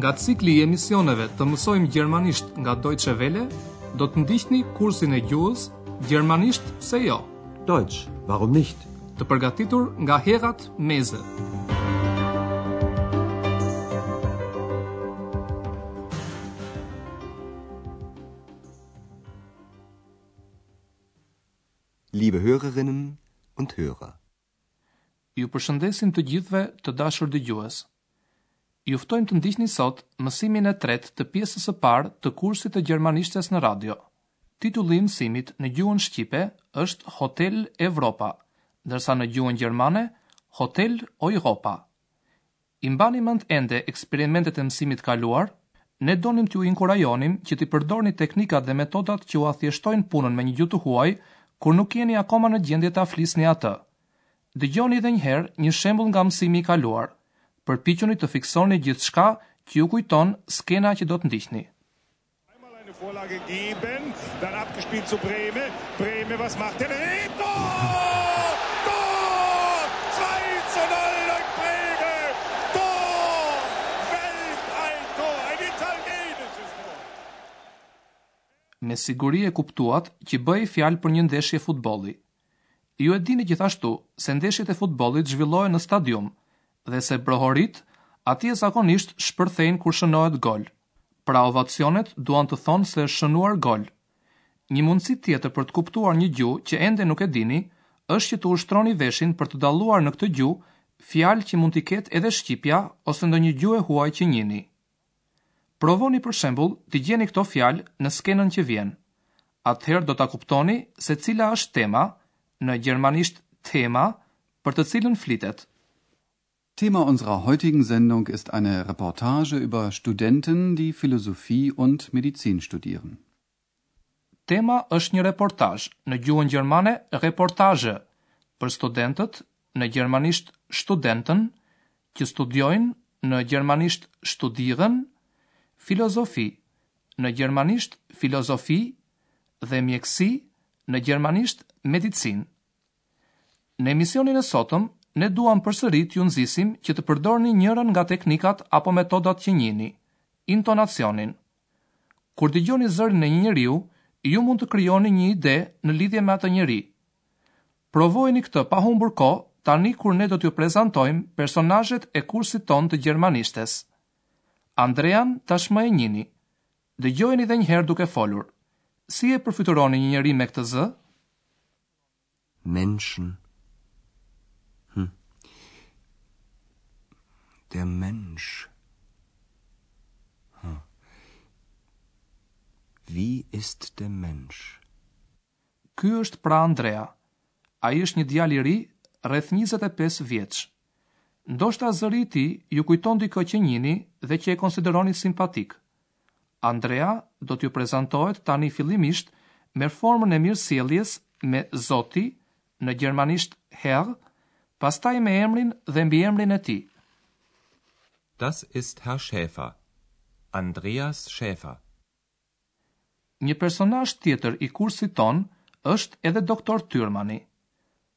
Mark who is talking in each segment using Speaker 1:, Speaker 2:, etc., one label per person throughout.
Speaker 1: Nga cikli i emisioneve të mësojmë gjermanisht nga Deutsche Welle, do të ndiqni kursin e gjuhës Gjermanisht pse jo?
Speaker 2: Deutsch, warum nicht?
Speaker 1: Të përgatitur nga Herrad Meese.
Speaker 2: Liebe Hörerinnen und Hörer.
Speaker 1: Ju përshëndesim të gjithëve të dashur dëgjues. Ju ftojmë të ndiqni sot mësimin e tretë të pjesës së parë të kursit të gjermanishtes në radio. Titulli i mësimit në gjuhën shqipe është Hotel Evropa, ndërsa në gjuhën gjermane Hotel Europa. I mbani mend ende eksperimentet e mësimit të kaluar? Ne donim t'ju inkurajonim që t'i përdorni teknikat dhe metodat që ua thjeshtojnë punën me një gjuhë të huaj kur nuk jeni akoma në gjendje ta flisni atë. Dëgjoni edhe një herë një shembull nga mësimi i kaluar. Përpiquni të fiksoni gjithçka që ju kujton skena që do të ndiqni. Me siguri e kuptuat që bëhej fjalë për një ndeshje futbolli. Ju e dini gjithashtu se ndeshjet e futbollit zhvillohen në stadium dhe se brohoritë atje zakonisht shpërthejnë kur shënohet gol. Pra ovacionet duan të thonë se është shënuar gol. Një mundësi tjetër për të kuptuar një gjuhë që ende nuk e dini është që të ushtroni veshin për të dalluar në këtë gjuhë fjalë që mund t'i ketë edhe shqipja ose ndonjë gjuhë e huaj që njihni. Provoni për shembull t'i gjeni këto fjalë në skenën që vjen. Atëherë do ta kuptoni se cila është tema, në gjermanisht Thema, për të cilën flitet.
Speaker 3: Thema unserer heutigen Sendung ist eine Reportage über Studenten, die Philosophie und Medizin studieren.
Speaker 1: Tema është një reportazh, në gjuhën gjermane Reportage, për studentët, në gjermanisht Studenten, që studiojnë, në gjermanisht studieren, filozofi, në gjermanisht Philosophie, dhe mjekësi, në gjermanisht Medizin. Në emisionin e sotëm, ne duam përsëri t'ju nxisim që të përdorni njërën nga teknikat apo metodat që njihni, intonacionin. Kur dëgjoni zërin e një njeriu, ju mund të krijoni një ide në lidhje me atë njeri. Provojeni këtë pa humbur kohë tani kur ne do t'ju prezantojmë personazhet e kursit tonë të gjermanishtes. Andrean tashmë e njihni. Dëgjojeni dhe një herë duke folur. Si e përfytyroni një njeri me këtë zë?
Speaker 2: Menschen. Hm. Der Mensch. Hm. Wie ist der Mensch?
Speaker 1: Ky është pra Andrea. Ai është një djalë i ri, rreth njëzet e pesë vjeç. Ndoshta zëri i tij ju kujton dikë që njihni dhe që e konsideroni simpatik. Andrea do t'ju prezantohet tani fillimisht me formën e mirësjelljes me Zoti, në gjermanisht Herr, pastaj me emrin dhe mbiemrin e tij.
Speaker 4: Das ist Herr Schäfer. Andreas Schäfer.
Speaker 1: Një personazh tjetër i kursit tonë është edhe doktor Tyrmani.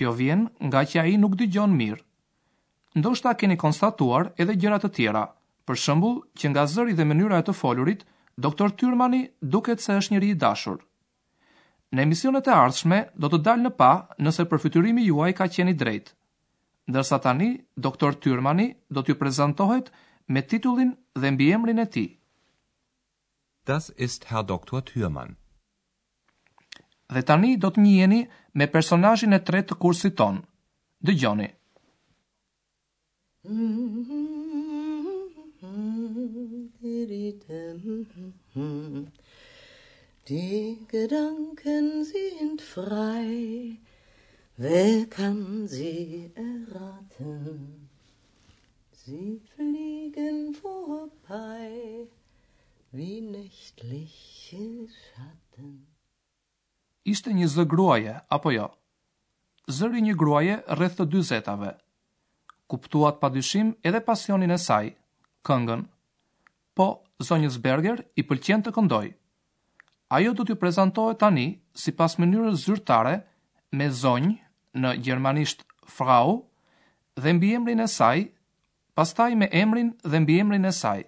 Speaker 1: Kjo vjen ngaqë ai nuk dëgjon mirë. Ndoshta keni konstatuar edhe gjëra të tjera, për shembull që nga zëri dhe mënyra e të folurit, doktor Tyrmani duket se është njeri i dashur. Në emisionet e ardhshme do të dalë në pah nëse përfytyrimi juaj ka qenë i drejtë. Ndërsa tani doktor Tyrmani do t'ju prezantohet me titullin dhe mbiemrin e tij.
Speaker 4: Das ist Herr Doktor Thürmann.
Speaker 1: Dhe tani do të njiheni me personazhin e tretë të kursit tonë. Dëgjoni.
Speaker 5: Die Gedanken sind frei, wer kann sie erraten? Sie fliegen vorbei wie nächtliche Schatten.
Speaker 1: Ishte një zë gruaje, apo jo? Zëri i një gruaje rreth të dyzetave. Kuptuat pa dyshim edhe pasionin e saj, këngën. Po, zonjës Berger i pëlqen të këndojë, Ajo do t'ju prezantohet tani sipas mënyrës zyrtare me zonjë, në gjermanisht Frau, dhe mbiemrin e saj, pastaj me emrin dhe mbiemrin e saj.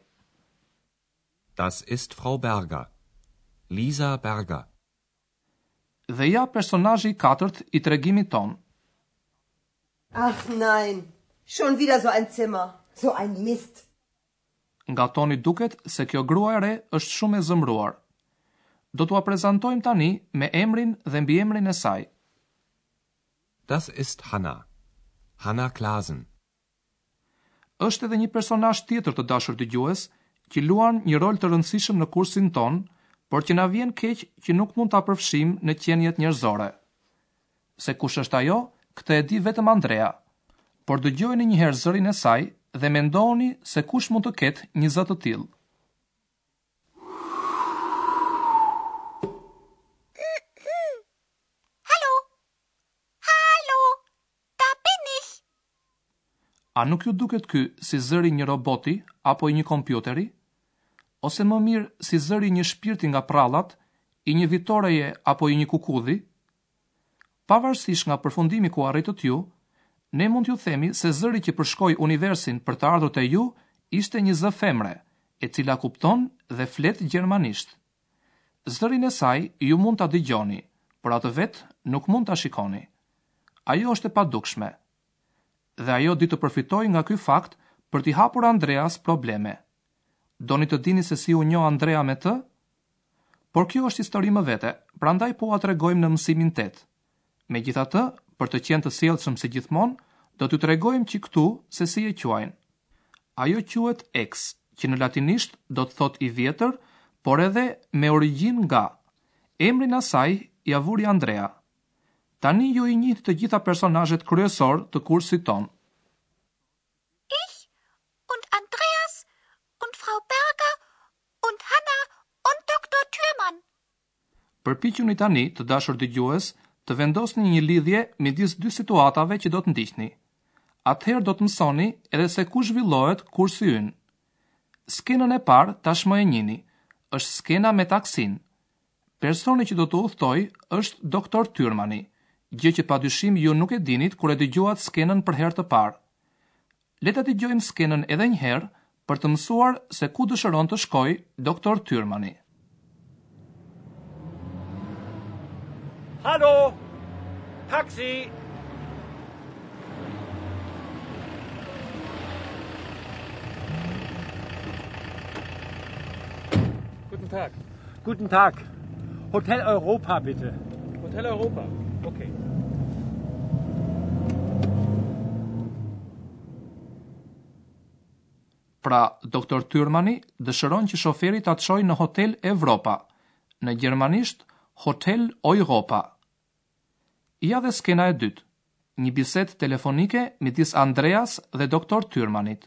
Speaker 4: Das ist Frau Berger. Lisa Berger.
Speaker 1: Dhe ja personazhi i katërt i tregimit tonë.
Speaker 6: Ach nein! Schon wieder so ein Zimmer! So ein Mist!
Speaker 1: Nga toni duket se kjo grua e re është shumë e zëmruar. Do t'ua prezantojmë tani me emrin dhe mbiemrin e saj.
Speaker 4: Das ist Hanna. Hanna Clasen.
Speaker 1: Është edhe një personazh tjetër të dashur dëgjues që luan një rol të rëndësishëm në kursin tonë, por që na vjen keq që nuk mund ta përfshijmë në qeniet njerëzore. Se kush është ajo, këtë e di vetëm Andrea. Por dëgjojeni një herë zërin e saj dhe mendoni se kush mund të ketë një zë të tillë.
Speaker 7: Hallo. Hallo. Da bin ich.
Speaker 1: A nuk ju duket ky si zëri i një roboti apo i një kompjuteri? Ose më mirë si zëri i një shpirti nga përrallat, i një vitoreje apo i një kukudhi? Pavarësisht nga përfundimi ku arritët ju, ne mund t'ju themi se zëri që përshkoi universin për të ardhur te ju ishte një zë femre, e cila kupton dhe flet gjermanisht. Zërin e saj ju mund ta dëgjoni, por atë vetë nuk mund ta shikoni. Ajo është e padukshme. Dhe ajo di të përfitojë nga ky fakt për t'i hapur Andreas probleme. Doni të dini se si u njoh Andrea me të? Por kjo është histori më vete, prandaj po ua tregojmë në mësimin tetë. Megjithatë, për të qenë të sjellshëm si gjithmonë, do t'ju tregojmë që këtu se si e quajnë. Ajo quhet Ex, që në latinisht do të thotë i vjetër, por edhe me origjinë nga. Emrin asaj ia vuri Andrea. Tani ju i njihni të gjitha personazhet kryesorë të kursit tonë.
Speaker 7: Ich und Andreas und Frau Berger Und Hanna und Doktor Thürmann.
Speaker 1: Përpiquni tani, të dashur dëgjues, të vendosni një lidhje midis dy situatave që do të ndiqni. Atëherë do të mësoni edhe se ku zhvillohet kursi ynë. Skenën e parë tashmë e njihni, është skena me taksinë. Personi që do të udhëtojë është doktor Tyrmani, gjë që padyshim ju nuk e dinit kur e dëgjuat skenën për herë të parë. Le ta dëgjojmë skenën edhe një herë për të mësuar se ku dëshiron të shkojë doktor Tyrmani.
Speaker 8: Hallo! Taxi!
Speaker 9: Guten Tag.
Speaker 8: Guten Tag. Hotel Europa bitte.
Speaker 9: Hotel Europa. Okay.
Speaker 1: Pra, doktor Tyrmani dëshiron që shoferi ta çojë në Hotel Evropa, në gjermanisht Hotel Europa. Ja dhe skena e dytë, një bisedë telefonike midis Andreas dhe doktor Tyrmanit.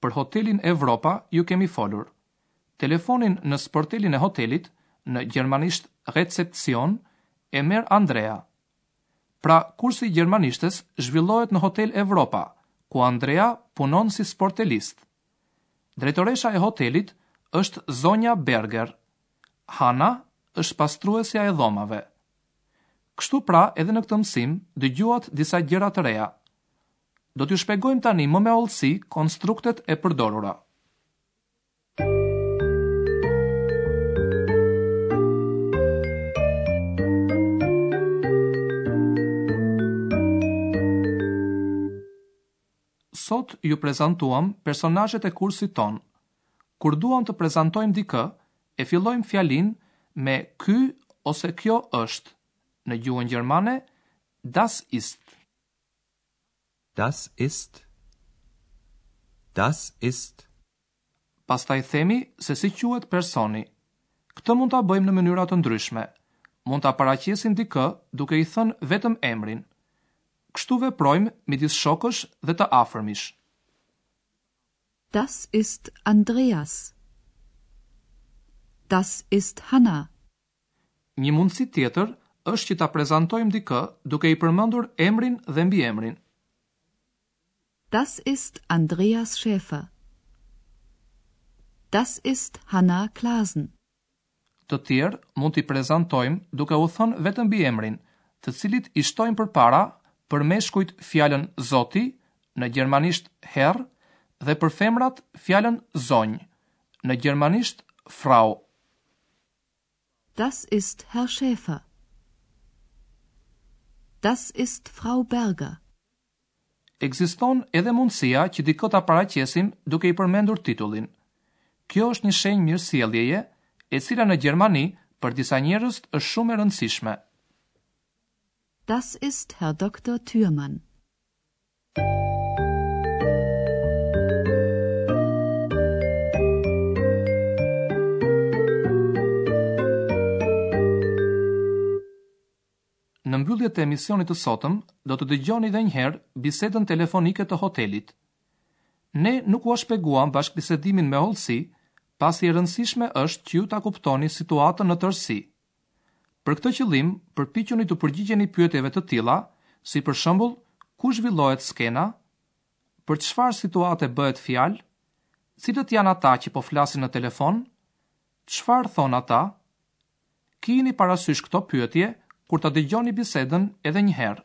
Speaker 1: Për hotelin Evropa ju kemi folur. Telefonin në sportelin e hotelit, në gjermanisht Rezeption, e merr Andreas. Pra, kursi i gjermanishtes zhvillohet në Hotel Evropa, ku Andreas punon si sportelist. Drejtoresha e hotelit është zonja Berger. Hana është pastruesja e dhomave. Kështu pra edhe në këtë mësim dëgjuat disa gjëra të reja. Do t'ju shpjegojmë tani më me hollësi konstruktet e përdorura. Sot ju prezantuam personazhet e kursit tonë. Kur duam të prezantojmë dikë, e fillojmë fjalinë me ky ose kjo është, në gjuhën gjermane, das ist.
Speaker 4: Das ist Das ist
Speaker 1: Pastaj themi se si quhet personi. Këtë mund ta bëjmë në mënyra të ndryshme. Mund ta paraqesim dikë duke i thënë vetëm emrin. Kështu veprojmë midis shokësh dhe të afërmish.
Speaker 10: Das ist Andreas Das ist Hanna
Speaker 1: Një mundësi tjetër është që ta prezantojmë dikë duke i përmendur emrin dhe mbiemrin.
Speaker 10: Das ist Andreas Schäfer. Das ist Hanna Clasen.
Speaker 1: Të tjerë mund t'i prezantojmë duke u thënë vetëm mbiemrin, të cilit i shtojmë përpara për meshkujt fjalën zoti, në gjermanisht Herr, dhe për femrat fjalën zonjë, në gjermanisht Frau.
Speaker 10: Das ist Herr Schäfer. Das ist Frau Berger.
Speaker 1: Ekziston edhe mundësia që dikë ta paraqesim duke i përmendur titullin. Kjo është një shenjë mirësjelljeje, e cila në Gjermani për disa njerëz është shumë e rëndësishme.
Speaker 10: Das ist Herr Doktor Thürmann.
Speaker 1: Në mbyllje të emisionit të sotëm, do të dëgjoni dhe njëherë bisedën telefonike të hotelit. Ne nuk ua shpjeguam bashkëbisedimin me hollësi, pasi e rëndësishme është që ju ta kuptoni situatën në tërësi. Për këtë qëllim, përpiquni t'u përgjigjeni pyetjeve të tilla, si për shembull, ku zhvillohet skena, për çfarë situate bëhet fjalë, cilët janë ata që po flasin në telefon, çfarë thonë ata? Kijini parasysh këto pyetje kur ta dëgjoni bisedën edhe një herë.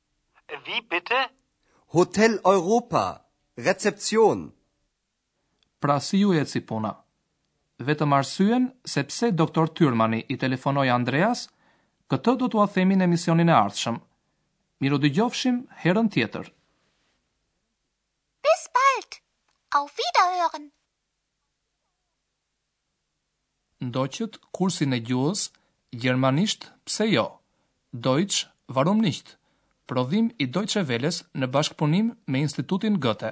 Speaker 11: Wie bitte?
Speaker 2: Hotel Europa, Rezeption.
Speaker 1: Pra si ju eci puna? Vetëm arsyen sepse Doktor Tyrmani i telefonoi Andreas, këtë do t'ua themi në emisionin e ardhshëm. Mirudëgjofshim herën tjetër!
Speaker 7: Bis bald! Auf Wiederhören!
Speaker 1: Ndoqët kursin e gjuhës, gjermanisht pse jo, Deutsch warum nicht, prodhim i Deutsche Welles në bashkëpunim me Institutin Goethe.